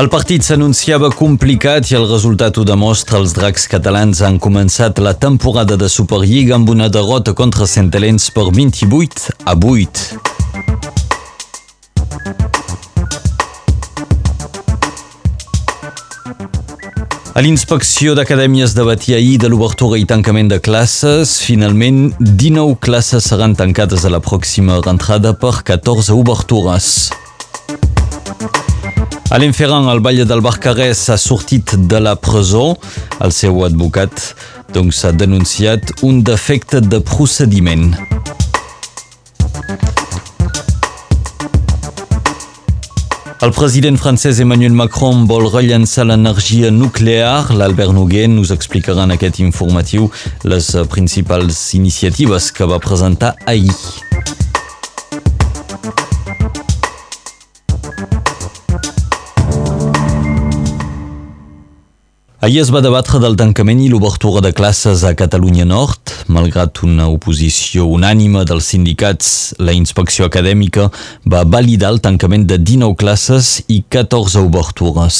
El partit s'anunciava complicat i el resultat ho demostra. Els dracs catalans han començat la temporada de Superliga amb una derrota contra Centelens per 28 a 8. A l'inspecció d'acadèmies debatia ahir de l'obertura i tancament de classes. Finalment, 19 classes seran tancades a la pròxima rentrada per 14 obertures. Alain Ferran, al Valle del Barcarès, ha sortit de la presó. El seu advocat doncs, ha denunciat un defecte de procediment. El president francès Emmanuel Macron vol rellençar l'energia nuclear. L'Albert Noguer nous explicarà en aquest informatiu les principals iniciatives que va presentar ahir. Ahir es va debatre del tancament i l'obertura de classes a Catalunya Nord. Malgrat una oposició unànime dels sindicats, la inspecció acadèmica va validar el tancament de 19 classes i 14 obertures.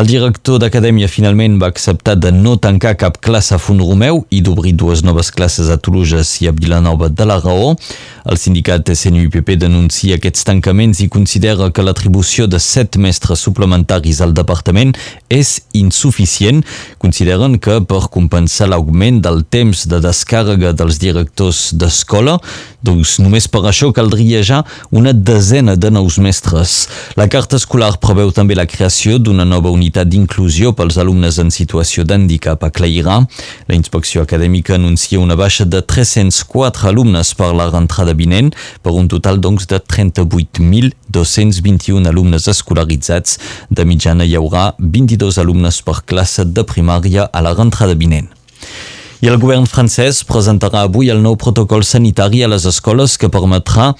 El director d'acadèmia finalment va acceptar de no tancar cap classe a Font Romeu i d'obrir dues noves classes a Toluges i a Vilanova de la Raó. El sindicat SNUPP denuncia aquests tancaments i considera que l'atribució de set mestres suplementaris al departament és insuficient consideren que per compensar l'augment del temps de descàrrega dels directors d'escola, doncs només per això caldria ja una desena de nous mestres. La carta escolar preveu també la creació d'una nova unitat d'inclusió pels alumnes en situació d'handicap a Clairà. La inspecció acadèmica anuncia una baixa de 304 alumnes per la rentrada vinent, per un total doncs de 38.221 alumnes escolaritzats. De mitjana hi haurà 22 alumnes per classe de primària a la rentrada vinent. I el govern francès presentarà avui el nou protocol sanitari a les escoles que permetrà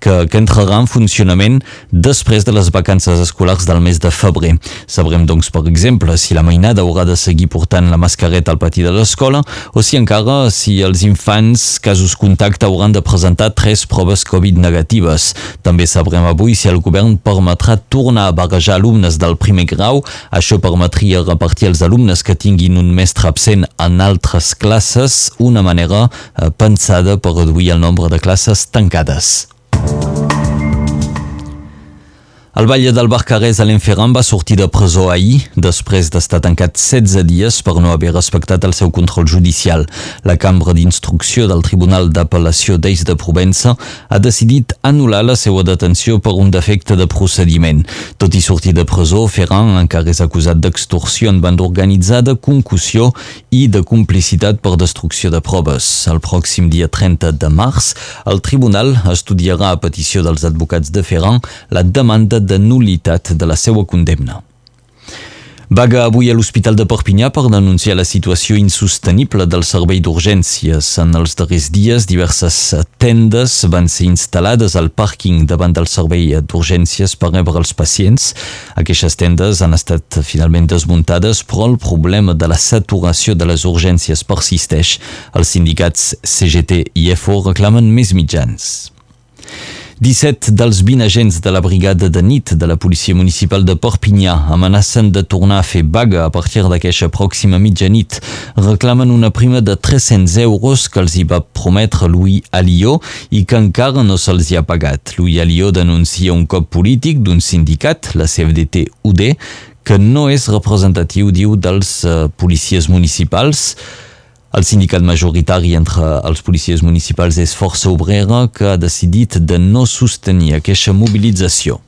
que, que entrarà en funcionament després de les vacances escolars del mes de febrer. Sabrem, doncs, per exemple, si la mainada haurà de seguir portant la mascareta al pati de l'escola o si encara si els infants casos contacte hauran de presentar tres proves Covid negatives. També sabrem avui si el govern permetrà tornar a barrejar alumnes del primer grau. Això permetria repartir els alumnes que tinguin un mestre absent en altres classes, una manera eh, pensada per reduir el nombre de classes tancades. El Valle del Barcarès, Alain Ferran, va sortir de presó ahir després d'estar tancat 16 dies per no haver respectat el seu control judicial. La cambra d'instrucció del Tribunal d'Apel·lació d'Eix de Provença ha decidit anul·lar la seva detenció per un defecte de procediment. Tot i sortir de presó, Ferran encara és acusat d'extorsió en banda organitzada, concussió i de complicitat per destrucció de proves. El pròxim dia 30 de març, el tribunal estudiarà a petició dels advocats de Ferran la demanda de nulitat de la seva condemna. Vaga avui a l'Hospital de Perpinyà per denunciar la situació insostenible del servei d'urgències. En els darrers dies, diverses tendes van ser instal·lades al pàrquing davant del servei d'urgències per rebre els pacients. Aquestes tendes han estat finalment desmuntades, però el problema de la saturació de les urgències persisteix. Els sindicats CGT i EFO reclamen més mitjans. 17 dels 20 agents de la brigada de nit de la policia municipal de Perpinyà amenacen de tornar a fer vaga a partir d'aquesta pròxima mitjanit. Reclamen una prima de 300 euros que els hi va prometre Louis Alió i que encara no se'ls hi ha pagat. Louis Alió denuncia un cop polític d'un sindicat, la CFDT-UD, que no és representatiu, diu, dels uh, policies municipals. El sindicat majoritari entre els policies municipals és Força Obrera que ha decidit de no sostenir aquesta mobilització.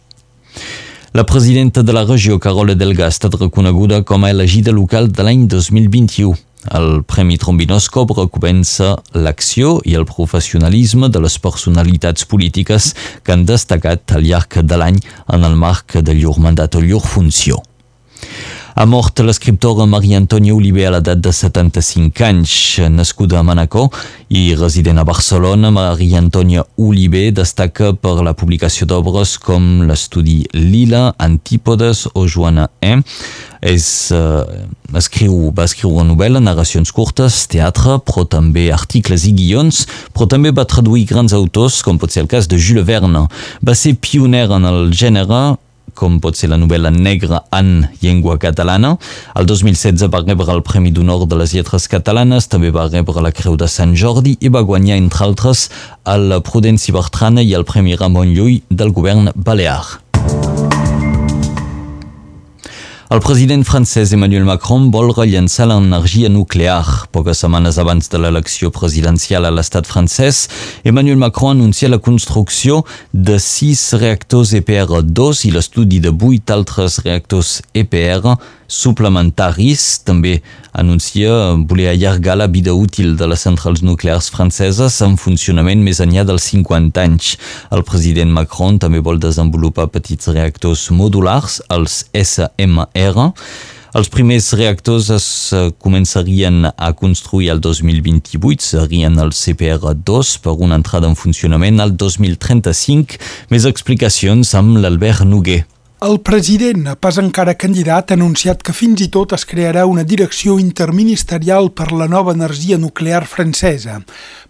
La presidenta de la regió, Carola Delga, ha estat reconeguda com a elegida local de l'any 2021. El Premi Trombinòscop recompensa l'acció i el professionalisme de les personalitats polítiques que han destacat al llarg de l'any en el marc de llur mandat o llur funció. Ha mort l'escriptora Maria Antònia Oliver a l'edat de 75 anys. Nascuda a Manacor i resident a Barcelona, Maria Antònia Oliver destaca per la publicació d'obres com l'estudi Lila, Antípodes o Joana E. És, eh, escriu, va escriure novel·la, narracions curtes, teatre, però també articles i guions, però també va traduir grans autors, com pot ser el cas de Jules Verne. Va ser pioner en el gènere com pot ser la novel·la Negra en llengua catalana. El 2016 va rebre el Premi d'Honor de les Lletres Catalanes, també va rebre la Creu de Sant Jordi i va guanyar, entre altres, el Prudenci Bertrana i el Premi Ramon Llull del govern balear. El president francès Emmanuel Macron vol rellençar l'energia nuclear. Poques setmanes abans de l'elecció presidencial a l'estat francès, Emmanuel Macron anuncia la construcció de sis reactors EPR2 i l'estudi de vuit altres reactors EPR suplementaris. També anuncia voler allargar la vida útil de les centrals nuclears franceses en funcionament més enllà dels 50 anys. El president Macron també vol desenvolupar petits reactors modulars, els SMR. Els primers reactors es eh, començarien a construir el 2028, serien el CPR2 per una entrada en funcionament al 2035. Més explicacions amb l'Albert Noguer. El president, pas encara candidat, ha anunciat que fins i tot es crearà una direcció interministerial per la nova energia nuclear francesa.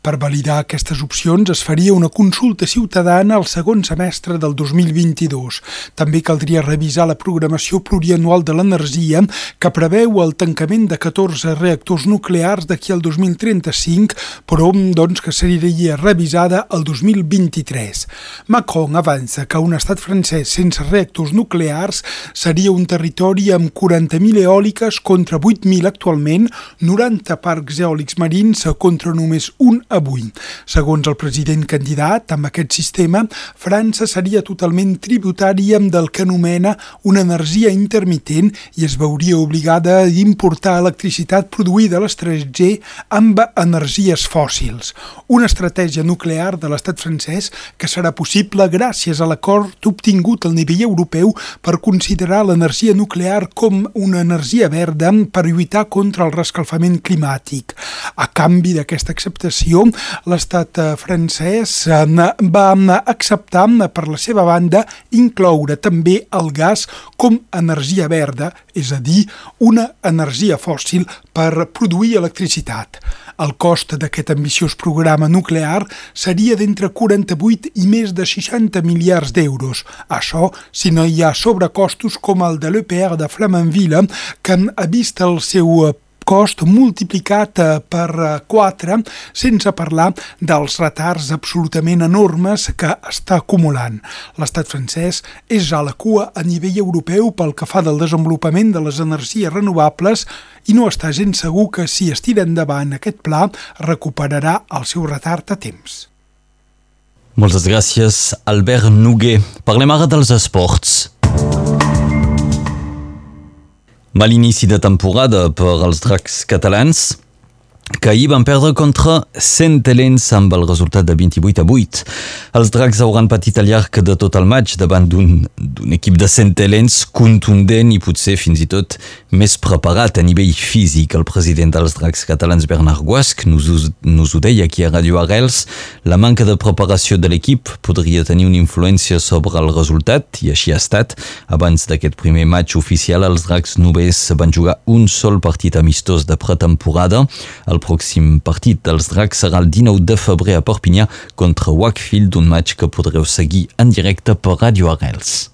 Per validar aquestes opcions es faria una consulta ciutadana al segon semestre del 2022. També caldria revisar la programació plurianual de l'energia que preveu el tancament de 14 reactors nuclears d'aquí al 2035, però doncs, que seria revisada el 2023. Macron avança que un estat francès sense reactors nuclears nuclears seria un territori amb 40.000 eòliques contra 8.000 actualment, 90 parcs eòlics marins contra només un avui. Segons el president candidat, amb aquest sistema, França seria totalment tributària del que anomena una energia intermitent i es veuria obligada a importar electricitat produïda a l'estranger amb energies fòssils. Una estratègia nuclear de l'estat francès que serà possible gràcies a l'acord obtingut al nivell europeu per considerar l'energia nuclear com una energia verda per lluitar contra el rescalfament climàtic. A canvi d'aquesta acceptació, l'estat eh, francès eh, va acceptar per la seva banda incloure també el gas com energia verda, és a dir, una energia fòssil per produir electricitat. El cost d'aquest ambiciós programa nuclear seria d'entre 48 i més de 60 miliards d'euros. Això si no hi ha sobrecostos com el de l'EPR de Flamanville, que ha vist el seu cost multiplicat eh, per 4, eh, sense parlar dels retards absolutament enormes que està acumulant. L'estat francès és a la cua a nivell europeu pel que fa del desenvolupament de les energies renovables i no està gens segur que si es tira endavant aquest pla recuperarà el seu retard a temps. Moltes gràcies, Albert Noguer. Parlem ara dels esports. Mal inici de temporada per als dracs catalans que ahir van perdre contra Centelens amb el resultat de 28 a 8. Els dracs hauran patit el llarg de tot el maig davant d'un equip de Centelens contundent i potser fins i tot més preparat a nivell físic. El president dels dracs catalans, Bernard Guasc, nos, nos ho deia aquí a Radio Arrels, la manca de preparació de l'equip podria tenir una influència sobre el resultat, i així ha estat. Abans d'aquest primer maig oficial, els dracs només van jugar un sol partit amistós de pretemporada. El pròxim partit dels dracs serà el 19 de febrer a Perpinyà contra Wakefield, un match que podreu seguir en directe per Radio Arrels.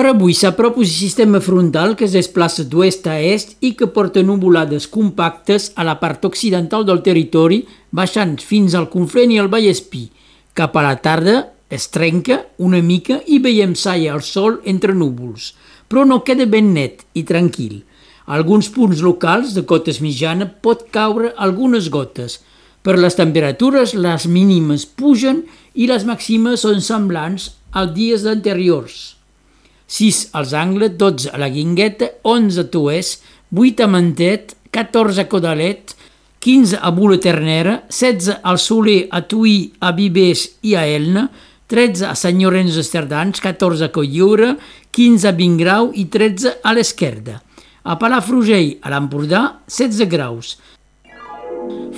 Per avui s'apropa un sistema frontal que es desplaça d'oest a est i que porta nuvolades compactes a la part occidental del territori, baixant fins al Conflent i al Vallespí. Cap a la tarda es trenca una mica i veiem saia el sol entre núvols, però no queda ben net i tranquil. A alguns punts locals de cotes mitjana pot caure algunes gotes. Per les temperatures, les mínimes pugen i les màximes són semblants als dies anteriors. 6 als angles, 12 a la Guingueta, 11 a Tuès, 8 a Mantet, 14 a Codalet, 15 a Bula Ternera, 16 al Soler, a Tuí, a Vivers i a Elna, 13 a Sant Llorenç d'Esterdans, 14 a Colliure, 15 a Vingrau i 13 a l'Esquerda. A Palafrugell, a l'Empordà, 16 graus.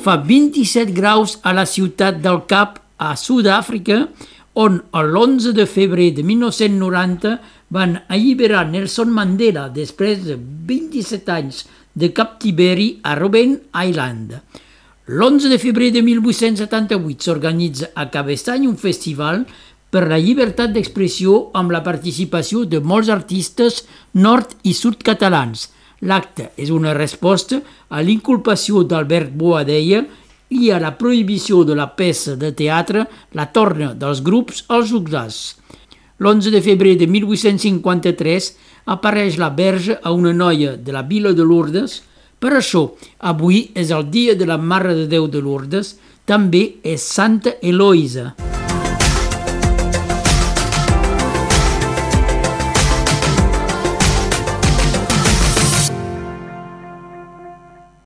Fa 27 graus a la ciutat del Cap, a Sud-àfrica, on l'11 de febrer de 1990 van alliberar Nelson Mandela després de 27 anys de captiveri a Robben Island. L'11 de febrer de 1878 s'organitza a Cabestany un festival per la llibertat d'expressió amb la participació de molts artistes nord i sud catalans. L'acte és una resposta a l'inculpació d'Albert Boadella i a la prohibició de la peça de teatre La torna dels grups als Uxars. L'11 de febrer de 1853 apareix la verge a una noia de la vila de Lourdes. Per això, avui és el dia de la Mare de Déu de Lourdes, també és Santa Eloïsa.